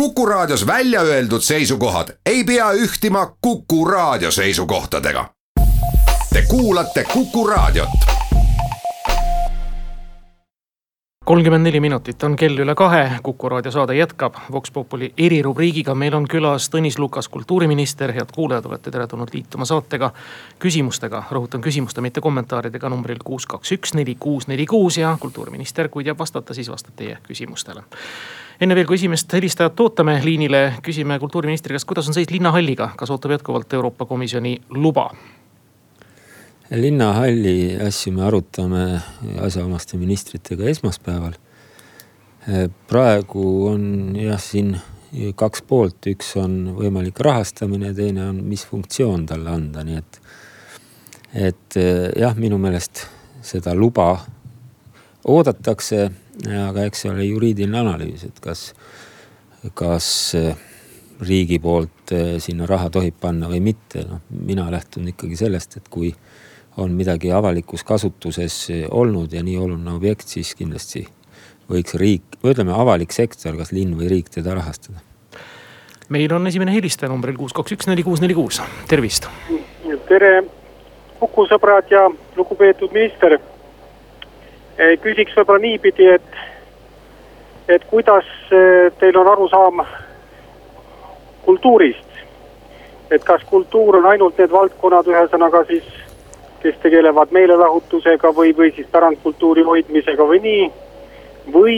Kuku Raadios välja öeldud seisukohad ei pea ühtima Kuku Raadio seisukohtadega. Te kuulate Kuku Raadiot. kolmkümmend neli minutit on kell üle kahe, Kuku raadio saade jätkab Vox Populi erirubriigiga, meil on külas Tõnis Lukas, kultuuriminister, head kuulajad, olete teretulnud liituma saatega. küsimustega, rõhutan küsimuste, mitte kommentaaridega numbril kuus, kaks, üks, neli, kuus, neli, kuus ja kultuuriminister, kui teab vastata, siis vastab teie küsimustele enne veel, kui esimest helistajat ootame liinile, küsime kultuuriministri käest, kuidas on seis linnahalliga, kas ootab jätkuvalt Euroopa Komisjoni luba? linnahalli asju me arutame asjaomaste ministritega esmaspäeval. praegu on jah, siin kaks poolt, üks on võimalik rahastamine, teine on, mis funktsioon talle anda, nii et. et jah, minu meelest seda luba oodatakse aga eks see ole juriidiline analüüs, et kas, kas eh, riigi poolt eh, sinna raha tohib panna või mitte, noh mina lähtun ikkagi sellest, et kui on midagi avalikus kasutuses eh, olnud ja nii oluline objekt, siis kindlasti võiks riik, või ütleme, avalik sektor, kas linn või riik teda rahastada. meil on esimene helistaja numbril kuus, kaks, üks, neli, kuus, neli, kuus, tervist. tere, Kuku sõbrad ja lugupeetud minister küsiks võib-olla niipidi, et, et kuidas eh, teil on arusaam kultuurist. et kas kultuur on ainult need valdkonnad, ühesõnaga siis, kes tegelevad meelelahutusega või, või siis pärandkultuuri hoidmisega või nii. või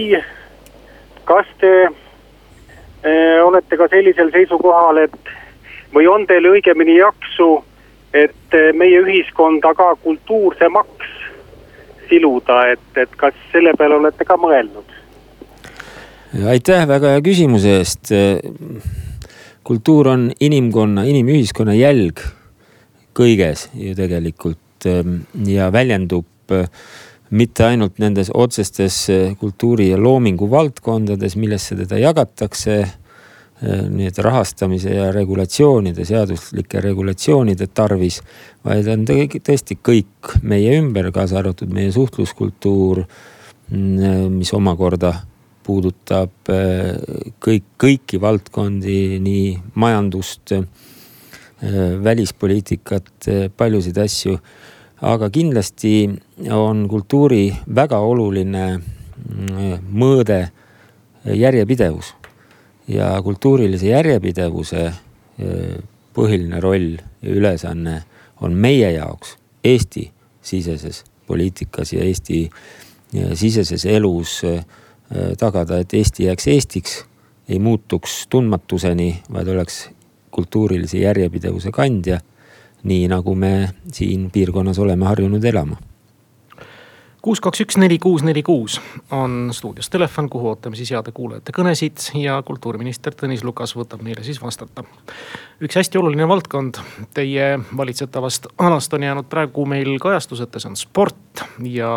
kas te äh, olete ka sellisel seisukohal, et või on teil õigemini jaksu, et meie ühiskonda ka kultuursemaks siluda, et, et kas selle peale olete ka mõelnud? aitäh väga hea küsimuse eest. kultuur on inimkonna, inimühiskonna jälg kõiges ju tegelikult ehm, ja väljendub eh, mitte ainult nendes otsestes eh, kultuuri ja loomingu valdkondades, millesse teda jagatakse Äh, nüüd rahastamise ja regulatsioonide, seaduslike regulatsioonide tarvis. vaid on tõesti kõik meie ümber, kaasa arvatud meie suhtluskultuur, mm, mis omakorda puudutab äh, kõik, kõiki valdkondi, nii majandust, äh, välispoliitikat, paljusid asju. aga kindlasti on kultuuri väga oluline mm, mõõde järjepidevus ja kultuurilise järjepidevuse eh, põhiline roll ja ülesanne on meie jaoks Eesti-siseses poliitikas ja Eesti ja siseses elus eh, tagada, et Eesti jääks Eestiks, ei muutuks tundmatuseni, vaid oleks kultuurilise järjepidevuse kandja. nii nagu me siin piirkonnas oleme harjunud elama kuus, kaks, üks, neli, kuus, neli, kuus on stuudios telefon, kuhu ootame siis heade kuulajate kõnesid ja kultuuriminister Tõnis Lukas võtab neile siis vastata. üks hästi oluline valdkond teie valitsetavast alast on jäänud praegu meil kajastuseta, see on sport ja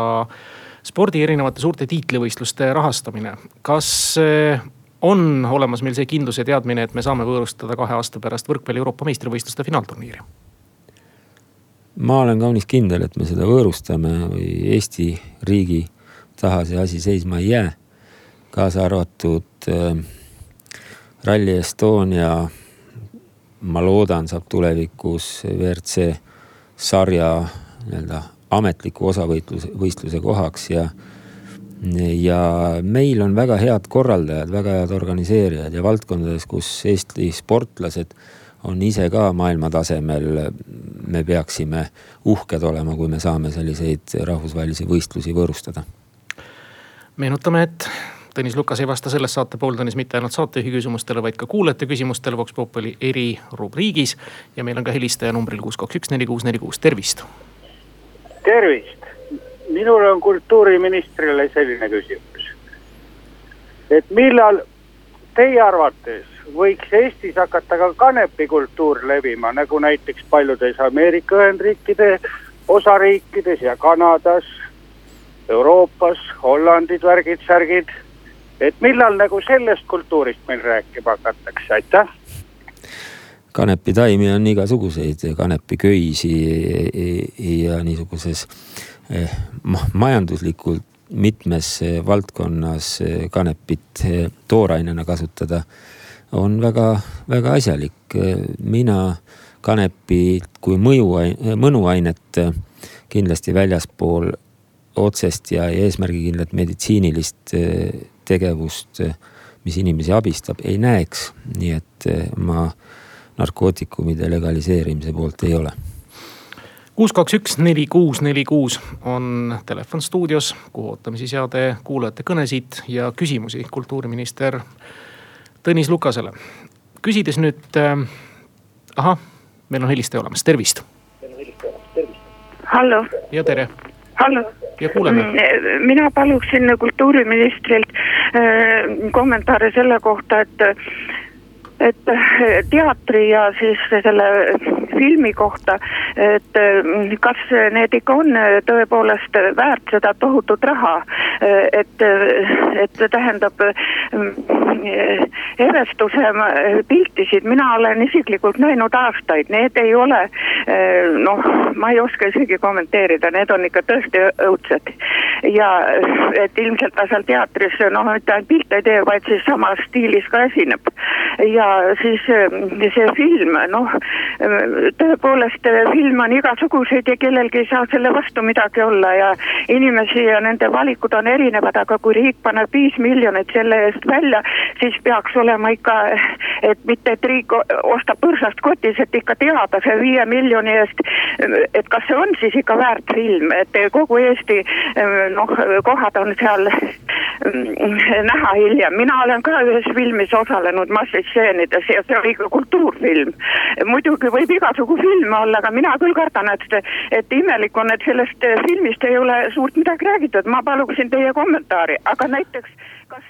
spordi erinevate suurte tiitlivõistluste rahastamine. kas eh, on olemas meil see kindlus ja teadmine, et me saame võõrustada kahe aasta pärast võrkpalli Euroopa meistrivõistluste finaalturniiri? Ma olen kaunis kindel, et me seda võõrustame või Eesti riigi taha see asi seisma ei jää. kaasa arvatud äh, Rally Estonia, ma loodan, saab tulevikus WRC sarja nii-öelda ametliku osavõitluse, võistluse kohaks ja ja meil on väga head korraldajad, väga head organiseerijad ja valdkondades, kus Eesti sportlased on ise ka maailmatasemel. Me peaksime uhked olema, kui me saame selliseid rahvusvahelisi võistlusi võõrustada. meenutame, et Tõnis Lukas ei vasta selles saate pooltunnis mitte ainult saatejuhi küsimustele, vaid ka kuulajate küsimustele Vox Populi erirubriigis. ja meil on ka helistaja numbril kuus, kaks, üks, neli, kuus, neli, kuus, tervist. tervist, minul on kultuuriministrile selline küsimus. et millal teie arvates võiks Eestis hakata ka kanepikultuur levima, nagu näiteks paljudes Ameerika Ühendriikide osariikides ja Kanadas, Euroopas, Hollandid, värgid, särgid. et millal nagu sellest kultuurist meil rääkima hakatakse, aitäh! Kanepitaimi on igasuguseid, kanepiköisi ja niisuguses eh, majanduslikult mitmes valdkonnas kanepit toorainena kasutada on väga, väga asjalik. mina kanepit kui mõju, mõnuainet kindlasti väljaspool otsest ja eesmärgikindlat meditsiinilist tegevust, mis inimesi abistab, ei näeks. nii et ma narkootikumide legaliseerimise poolt ei ole kuus, kaks, üks, neli, kuus, neli, kuus on telefon stuudios, kuhu ootame siis heade kuulajate kõnesid ja küsimusi kultuuriminister Tõnis Lukasele. küsides nüüd äh,, ahah, meil on helistaja olemas, tervist. hallo. ja tere. hallo. ja kuuleme. Mm, mina paluksin kultuuriministrilt äh, kommentaare selle kohta, et et teatri ja siis selle filmi kohta, et mm, kas need ikka on tõepoolest väärt seda tohutut raha, et, et tähendab mm, Evestuse piltisid. Mina olen isiklikult näinud aastaid, need ei ole noh, ma ei oska isegi kommenteerida, need on ikka tõesti õudsed. Ja et ilmselt ta seal teatris noh, mitte ainult pilte ei tee, vaid siis samas stiilis ka esineb. Ja siis see film, noh tõepoolest filme on igasuguseid ja kellelgi ei saa selle vastu midagi olla ja inimesi ja nende valikud on erinevad, aga kui riik paneb viis miljonit selle eest välja, siis peaks olema ikka, et mitte, et riik ostab põrsast kotis, et ikka teada see viie miljoni eest, et kas see on siis ikka väärt film, et kogu Eesti noh, kohad on seal näha hiljem, mina olen ka ühes filmis osalenud massistseenides ja see oli ka kultuurfilm. muidugi võib igasugu filme olla, aga mina küll kardan, et, et imelik on, et sellest filmist ei ole suurt midagi räägitud, ma paluksin teie kommentaari, aga näiteks kas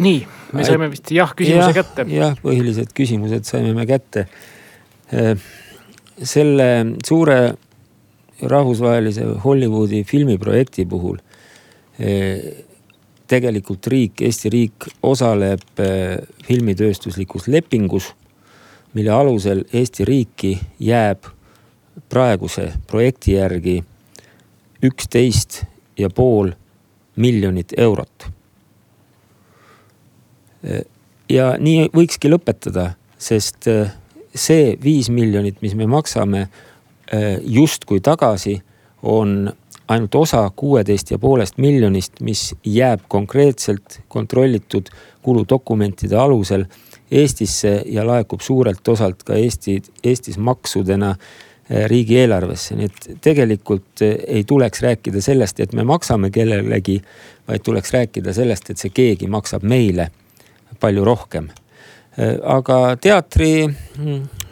nii, me saime vist jah küsimuse ja, kätte. jah, põhilised küsimused saime me kätte. Äh, selle suure rahvusvahelise Hollywoodi filmiprojekti puhul äh, tegelikult riik, Eesti riik osaleb äh, filmitööstuslikus lepingus, mille alusel Eesti riiki jääb praeguse projekti järgi üksteist ja pool miljonit eurot. Äh, ja nii võikski lõpetada, sest see viis miljonit, mis me maksame justkui tagasi, on ainult osa kuueteist ja poolest miljonist, mis jääb konkreetselt kontrollitud kuludokumentide alusel Eestisse ja laekub suurelt osalt ka Eesti, Eestis maksudena eh, riigieelarvesse, nii et tegelikult eh, ei tuleks rääkida sellest, et me maksame kellelegi, vaid tuleks rääkida sellest, et see keegi maksab meile palju rohkem. Aga teatri mm,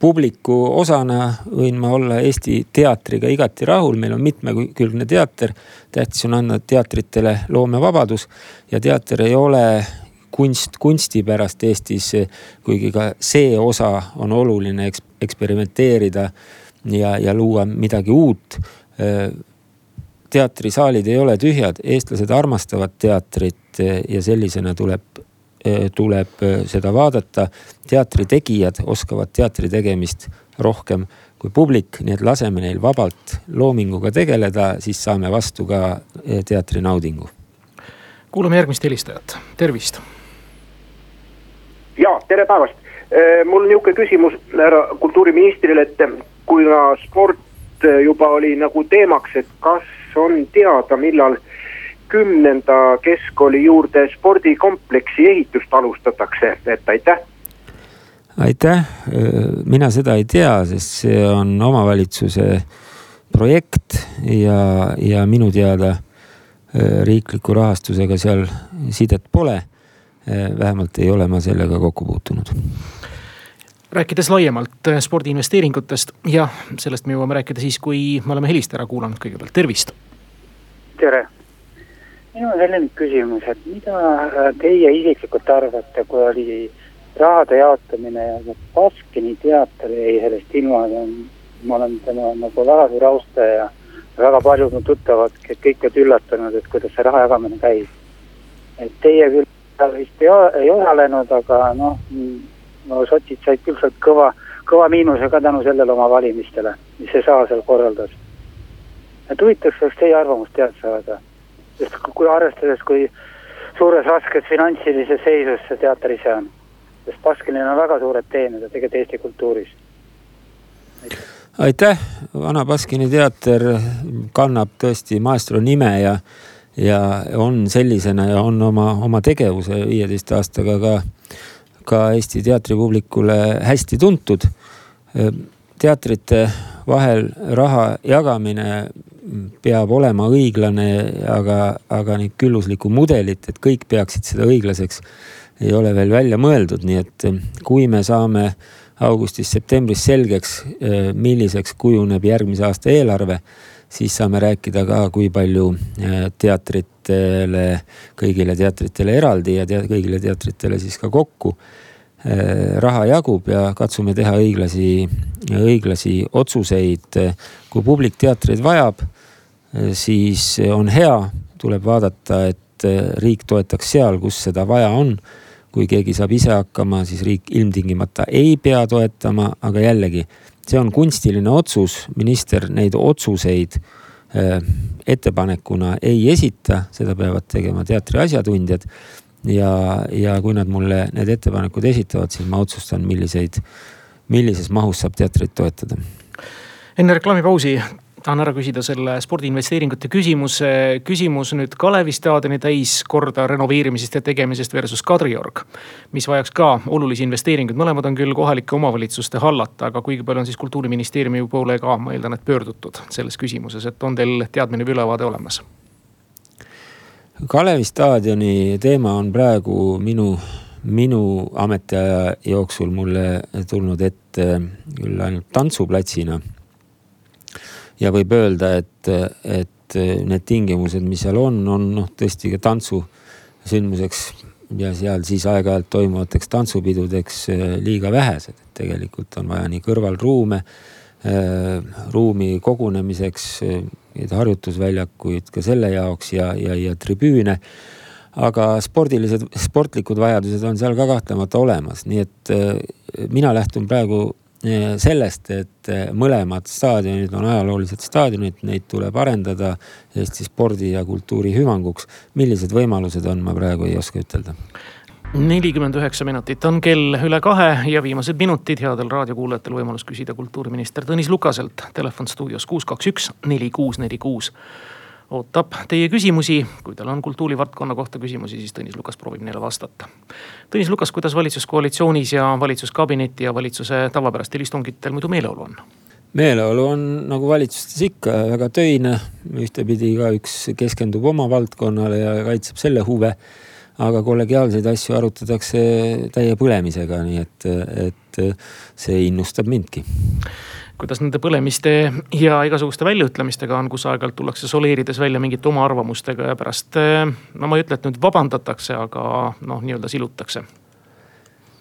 publiku osana võin ma olla Eesti teatriga igati rahul, meil on mitmekülgne teater. tähtis on anda teatritele loomevabadus ja teater ei ole kunst kunsti pärast Eestis, kuigi ka see osa on oluline eks, eksperimenteerida ja, ja luua midagi uut. teatrisaalid ei ole tühjad, eestlased armastavad teatrit ja sellisena tuleb tuleb eh, seda vaadata. teatri tegijad oskavad teatri tegemist rohkem kui publik, nii et laseme neil vabalt loominguga tegeleda, siis saame vastu ka eh, teatri naudingu. kuulame järgmist helistajat, tervist. ja tere päevast, mul on niisugune küsimus härra kultuuriministrile, et kuna sport juba oli nagu teemaks, et kas on teada, millal kümnenda keskkooli juurde spordikompleksi ehitust alustatakse, et aitäh. aitäh, mina seda ei tea, sest see on omavalitsuse projekt ja, ja minu teada äh, riikliku rahastusega seal sidet pole. Äh, vähemalt ei ole ma sellega kokku puutunud rääkides laiemalt äh, spordiinvesteeringutest ja sellest me jõuame rääkida siis, kui me oleme helist ära kuulanud kõigepealt, tervist. tere minul selline küsimus, et mida teie isiklikult arvate, kui oli rahade jaotamine ja Baskini teater jäi sellest ilma, ma olen tema nagu alati austaja ja väga paljud mu tuttavad, kõik olid üllatunud, et kuidas see raha jagamine käib. et teie küll vist ei, ei osalenud, aga noh, no sotsid said küll sealt kõva, kõva miinuse ka tänu sellele oma valimistele, mis see saal seal korraldas. et huvitaks oleks teie arvamust teada saada sest kui arvestades, kui suures raskes finantsilises seisus see teater ise on. sest Baskinil on väga suured teened tegelikult Eesti kultuuris. aitäh, Vana Baskini teater kannab tõesti maestro nime ja, ja on sellisena ja on oma, oma tegevuse viieteist aastaga ka, ka Eesti teatripublikule hästi tuntud. teatrite vahel raha jagamine peab olema õiglane, aga, aga nüüd külluslikku mudelit, et kõik peaksid seda õiglaseks, ei ole veel välja mõeldud, nii et eh, kui me saame augustis-septembris selgeks, eh, milliseks kujuneb järgmise aasta eelarve, siis saame rääkida ka, kui palju eh, teatritele, kõigile teatritele eraldi ja tea, kõigile teatritele siis ka kokku raha jagub ja katsume teha õiglasi, õiglasi otsuseid. kui publik teatreid vajab siis on hea, tuleb vaadata, et äh, riik toetaks seal, kus seda vaja on. kui keegi saab ise hakkama, siis riik ilmtingimata ei pea toetama, aga jällegi, see on kunstiline otsus, minister neid otsuseid äh, ettepanekuna ei esita, seda peavad tegema teatri asjatundjad. ja, ja kui nad mulle need ettepanekud esitavad, siis ma otsustan, milliseid, millises mahus saab teatrit toetada. enne reklaamipausi tahan ära küsida selle spordiinvesteeringute küsimuse. küsimus nüüd Kalevi staadioni täiskorda renoveerimisest ja tegemisest versus Kadriorg. mis vajaks ka olulisi investeeringuid, mõlemad on küll kohalike omavalitsuste hallata, aga kuigi palju on siis kultuuriministeeriumi poole ka, ma eeldan, et pöördutud selles küsimuses, et on teil teadmine või ülevaade olemas? Kalevi staadioni teema on praegu minu, minu ametiaja jooksul mulle tulnud ette küll ainult tantsuplatsina ja võib öelda, et, et need tingimused, mis seal on, on noh, tõesti ka tantsusündmuseks ja seal siis aeg-ajalt toimuvateks tantsupidudeks eh, liiga vähesed, et tegelikult on vaja nii kõrvalruume äh,, ruumi kogunemiseks, eh, harjutusväljakuid ka selle jaoks ja, ja, ja tribüüne. aga spordilised, sportlikud vajadused on seal ka kahtlemata olemas, nii et äh, mina lähtun praegu sellest, et eh, mõlemad staadionid on ajaloolised staadionid, neid tuleb arendada Eesti spordi ja kultuuri hüvanguks. millised võimalused on, ma praegu ei oska ütelda nelikümmend üheksa minutit on kell üle kahe ja viimased minutid headel raadiokuulajatel võimalus küsida kultuuriminister Tõnis Lukaselt. Telefon stuudios kuus, kaks, üks, neli, kuus, neli, kuus ootab teie küsimusi. kui tal on kultuurivaldkonna kohta küsimusi, siis Tõnis Lukas proovib neile vastata. Tõnis Lukas, kuidas valitsuskoalitsioonis ja valitsuskabineti ja valitsuse tavapärastel istungitel muidu meeleolu on? meeleolu on nagu valitsustes ikka väga töine, ühtepidi igaüks keskendub oma valdkonnale ja kaitseb selle huve. aga kollegiaalseid asju arutatakse täie põlemisega, nii et, et see innustab mindki kuidas nende põlemiste ja igasuguste väljaütlemistega on, kus aeg-ajalt tullakse soleerides välja mingite oma arvamustega ja pärast. no ma ei ütle, et nüüd vabandatakse, aga noh, nii-öelda silutakse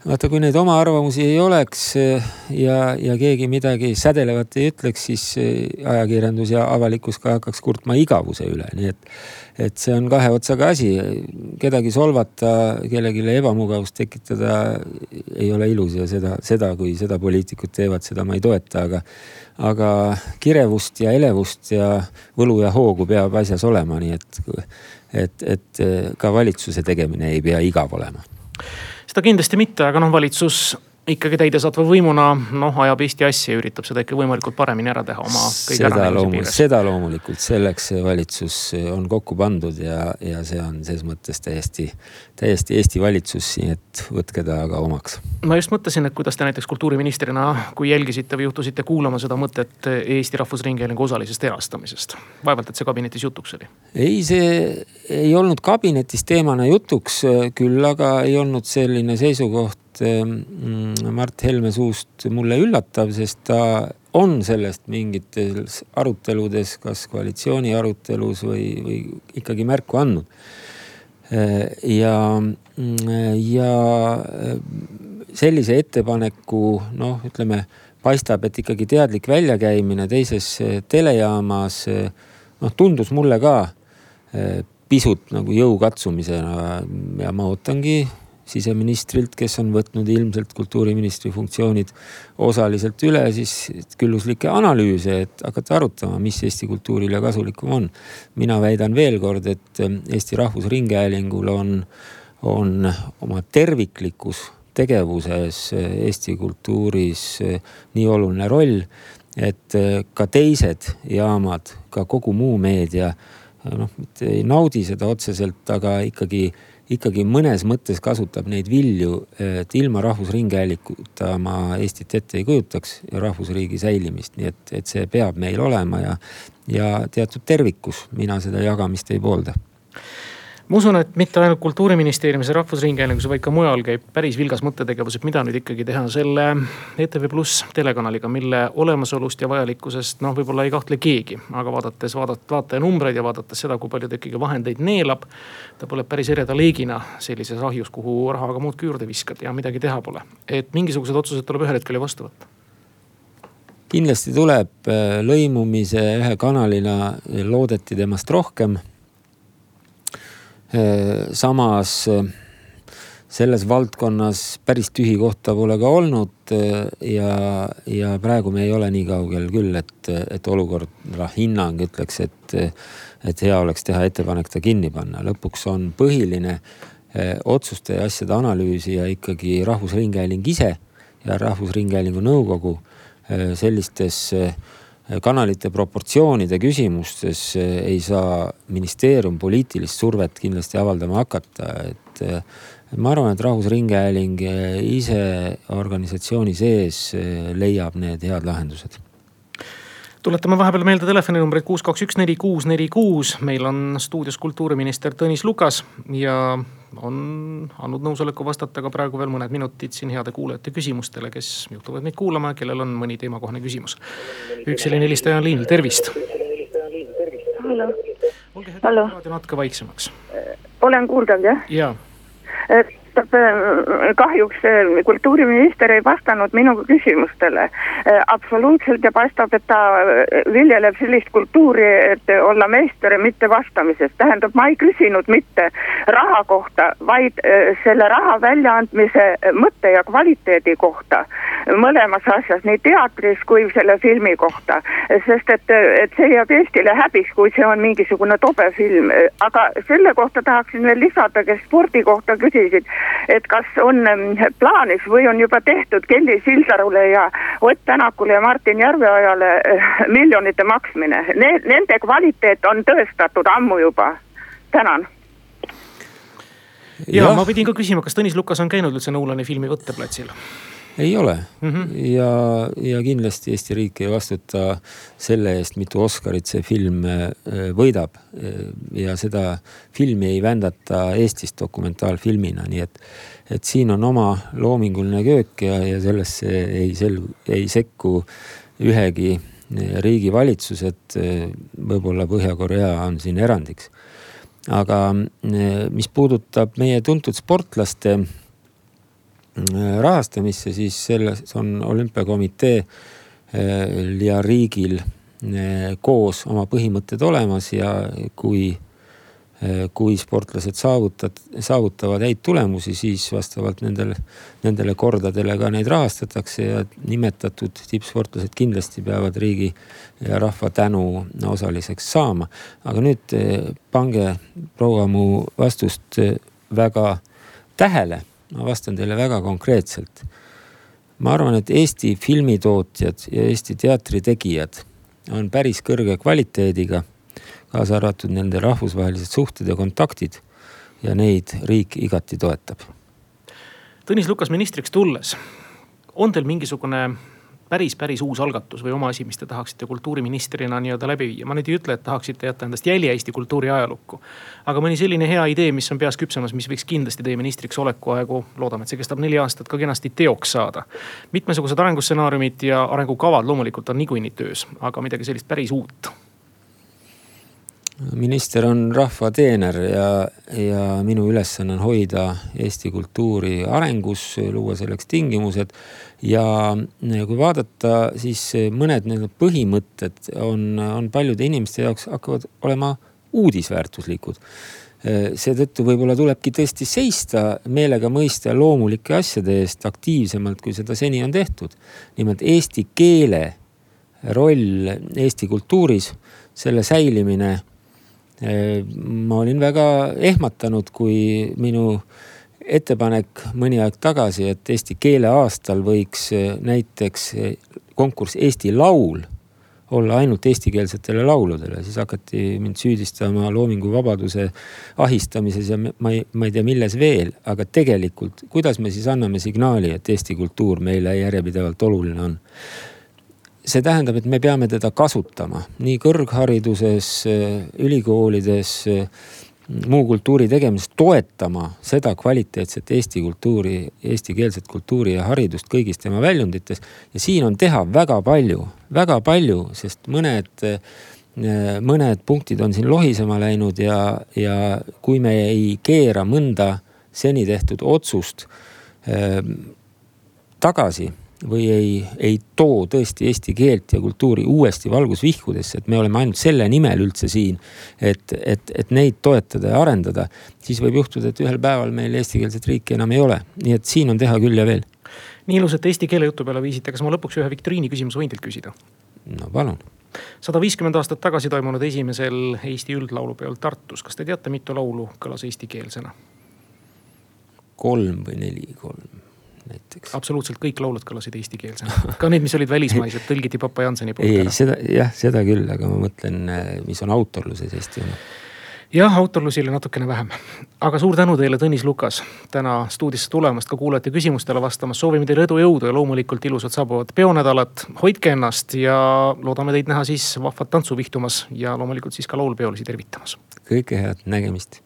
vaata, kui neid oma arvamusi ei oleks eh, ja, ja keegi midagi sädelevat ei ütleks, siis eh, ajakirjandus ja avalikkus ka hakkaks kurtma igavuse üle, nii et. et see on kahe otsaga asi, kedagi solvata, kellelegi ebamugavust tekitada ei ole ilus ja seda, seda, kui seda poliitikud teevad, seda ma ei toeta, aga. aga kirevust ja elevust ja võlu ja hoogu peab asjas olema, nii et, et, et ka valitsuse tegemine ei pea igav olema seda kindlasti mitte, aga noh, valitsus ikkagi täidesaatva võimuna noh, ajab Eesti asja ja üritab seda ikka võimalikult paremini ära teha oma kõige seda loomulikult, seda loomulikult, selleks see valitsus on kokku pandud ja, ja see on ses mõttes täiesti, täiesti Eesti valitsus, nii et võtke ta ka omaks. ma just mõtlesin, et kuidas te näiteks kultuuriministrina, kui jälgisite või juhtusite kuulama seda mõtet Eesti Rahvusringhäälingu osalisest erastamisest. vaevalt, et see kabinetis jutuks oli? ei, see ei olnud kabinetis teemana jutuks, küll aga ei olnud selline seisukoht Mm, Mart Helme suust mulle üllatav, sest ta on sellest mingites aruteludes, kas koalitsiooni arutelus või, või ikkagi märku andnud. ja, ja sellise ettepaneku noh, ütleme paistab, et ikkagi teadlik väljakäimine teises telejaamas noh, tundus mulle ka pisut nagu jõu katsumisena ja ma ootangi siseministrilt, kes on võtnud ilmselt kultuuriministri funktsioonid osaliselt üle, siis külluslikke analüüse, et hakata arutama, mis Eesti kultuurile kasulikum on. mina väidan veel kord, et Eesti Rahvusringhäälingul on, on oma terviklikus tegevuses Eesti kultuuris nii oluline roll, et ka teised jaamad, ka kogu muu meedia noh, mitte ei naudi seda otseselt, aga ikkagi ikkagi mõnes mõttes kasutab neid vilju, et ilma Rahvusringhäälinguta ma Eestit ette ei kujutaks ja rahvusriigi säilimist, nii et, et see peab meil olema ja, ja teatud tervikus, mina seda jagamist ei poolda ma usun, et mitte ainult kultuuriministeeriumis ja Rahvusringhäälingus, vaid ka mujal käib päris vilgas mõttetegevus, et mida nüüd ikkagi teha selle ETV Pluss telekanaliga, mille olemasolust ja vajalikkusest noh, võib-olla ei kahtle keegi. aga vaadates vaadat-, vaatajanumbreid ja vaadates seda, kui palju ta ikkagi vahendeid neelab. ta põleb päris ereda leegina sellises ahjus, kuhu rahaga muudkui juurde viskad ja midagi teha pole. et mingisugused otsused tuleb ühel hetkel ju vastu võtta kindlasti tuleb äh, lõimumise ühe kanalina loodeti temast rohkem samas äh, selles valdkonnas päris tühi kohta pole ka olnud äh, ja, ja praegu me ei ole nii kaugel küll, et, et olukord, hinnang ütleks, et, et hea oleks teha ettepanek ta kinni panna. lõpuks on põhiline otsuste ja asjade analüüsija ikkagi Rahvusringhääling ise ja Rahvusringhäälingu nõukogu sellistes äh, kanalite proportsioonide küsimustes eh, ei saa ministeerium poliitilist survet kindlasti avaldama hakata, et eh, ma arvan, et Rahvusringhääling eh, ise organisatsiooni sees leiab need head lahendused tuletame vahepeal meelde telefoninumbreid kuus, kaks, üks, neli, kuus, neli, kuus. meil on stuudios kultuuriminister Tõnis Lukas ja on andnud nõusoleku vastata ka praegu veel mõned minutid siin heade kuulajate küsimustele, kes juhtuvad meid kuulama kellel on mõni teemakohane küsimus. üks selline helistaja on liinil, tervist. olge hetk raadio natuke vaiksemaks. olen kuuldav jah? jaa Äh, kahjuks äh, kultuuriminister ei vastanud minu küsimustele äh, absoluutselt ja paistab, et ta viljeleb sellist kultuuri, et olla meister, mitte vastamises. tähendab, ma ei küsinud mitte raha kohta, vaid selle raha väljaandmise mõtte ja kvaliteedi kohta. mõlemas asjas, nii teatris kui selle filmi kohta, sest et, et see jääb Eestile häbiks, kui see on mingisugune tobe film, aga selle kohta tahaksin veel lisada, kes spordi kohta küsisid et kas on ähm, plaanis või on juba tehtud Kelly Sildarule ja Ott Tänakule ja Martin Järveojale äh, miljonite maksmine ne,. Nende kvaliteet on tõestatud ammu juba. tänan ja, ja ma pidin ka küsima, kas Tõnis Lukas on käinud üldse Nolani filmi võtteplatsil? Ei ole mm -hmm. ja, ja kindlasti Eesti riik ei vastuta selle eest, mitu Oscarit see film äh, võidab. ja seda filmi ei vändata Eestis dokumentaalfilmina, nii et, et siin on oma loominguline köök ja, ja sellesse ei sel-, ei sekku ühegi äh, riigi valitsus, et äh, võib-olla Põhja-Korea on siin erandiks. aga mis puudutab meie tuntud sportlaste Äh, rahastamisse, siis selles on olümpiakomitee äh, ja riigil äh, koos oma põhimõtted olemas ja kui, kui sportlased saavutad, saavutavad häid tulemusi, siis vastavalt nendele, nendele kordadele ka neid rahastatakse ja nimetatud tippsportlased kindlasti peavad riigi ja rahva tänu osaliseks saama. aga nüüd pange proua mu vastust väga tähele ma vastan teile väga konkreetselt. ma arvan, et Eesti filmitootjad ja Eesti teatritegijad on päris kõrge kvaliteediga, kaasa arvatud nende rahvusvahelised suhted ja kontaktid. ja neid riik igati toetab. Tõnis Lukas ministriks tulles, on teil mingisugune päris, päris uus algatus või oma asi, mis te tahaksite kultuuriministrina nii-öelda läbi viia. ma nüüd ei ütle, et tahaksite jätta endast jälje Eesti kultuuri ajalukku. aga mõni selline hea idee, mis on peas küpsemas, mis võiks kindlasti teie ministriks oleku aegu, loodame, et see kestab neli aastat, ka kenasti teoks saada. mitmesugused arengustsenaariumid ja arengukavad loomulikult on niikuinii töös, aga midagi sellist päris uut minister on rahva teener ja, ja minu ülesanne on hoida Eesti kultuuri arengus, luua selleks tingimused. ja kui vaadata, siis mõned need põhimõtted on, on paljude inimeste jaoks hakkavad olema uudisväärtuslikud. seetõttu võib-olla tulebki tõesti seista meelega mõista loomulike asjade eest aktiivsemalt, kui seda seni on tehtud. nimelt eesti keele roll Eesti kultuuris, selle säilimine. Ma olin väga ehmatanud, kui minu ettepanek mõni aeg tagasi, et eesti keele aastal võiks näiteks konkurss Eesti Laul olla ainult eestikeelsetele lauludele, siis hakati mind süüdistama loominguvabaduse ahistamises ja ma ei, ma ei tea, milles veel, aga tegelikult, kuidas me siis anname signaali, et eesti kultuur meile järjepidevalt oluline on? See tähendab, et me peame teda kasutama nii kõrghariduses, ülikoolides muu kultuuri tegemises toetama seda kvaliteetset eesti kultuuri, eestikeelset kultuuri ja haridust kõigis tema väljundites. ja siin on teha väga palju, väga palju, sest mõned, mõned punktid on siin lohisema läinud ja, ja kui me ei keera mõnda seni tehtud otsust äh, tagasi või ei, ei too tõesti eesti keelt ja kultuuri uuesti valgusvihkudesse, et me oleme ainult selle nimel üldse siin, et, et, et neid toetada ja arendada, siis võib juhtuda, et ühel päeval meil eestikeelset riiki enam ei ole. nii et siin on teha küll ja veel. nii ilusat eesti keele jutu peale viisite, kas ma lõpuks ühe viktoriini küsimuse võin teilt küsida? no palun sada viiskümmend aastat tagasi toimunud esimesel Eesti üldlaulupeol Tartus, kas te teate, mitu laulu kõlas eestikeelsena? kolm või neli, kolm näiteks. absoluutselt kõik laulud kõlasid eestikeelsena, ka need, mis olid välismaised, tõlgiti Papa Janseni poolt ei, ära. seda jah, seda küll, aga ma mõtlen, mis on autorluses Eesti oma jah, autorlusi oli natukene vähem. aga suur tänu teile, Tõnis Lukas, täna stuudiosse tulemast, ka kuulajate küsimustele vastamast. soovime teile edu, jõudu ja loomulikult ilusat saabuvat peonädalat. hoidke ennast ja loodame teid näha siis vahvat tantsu vihtumas ja loomulikult siis ka laulpeolisi tervitamas. kõike head, nägemist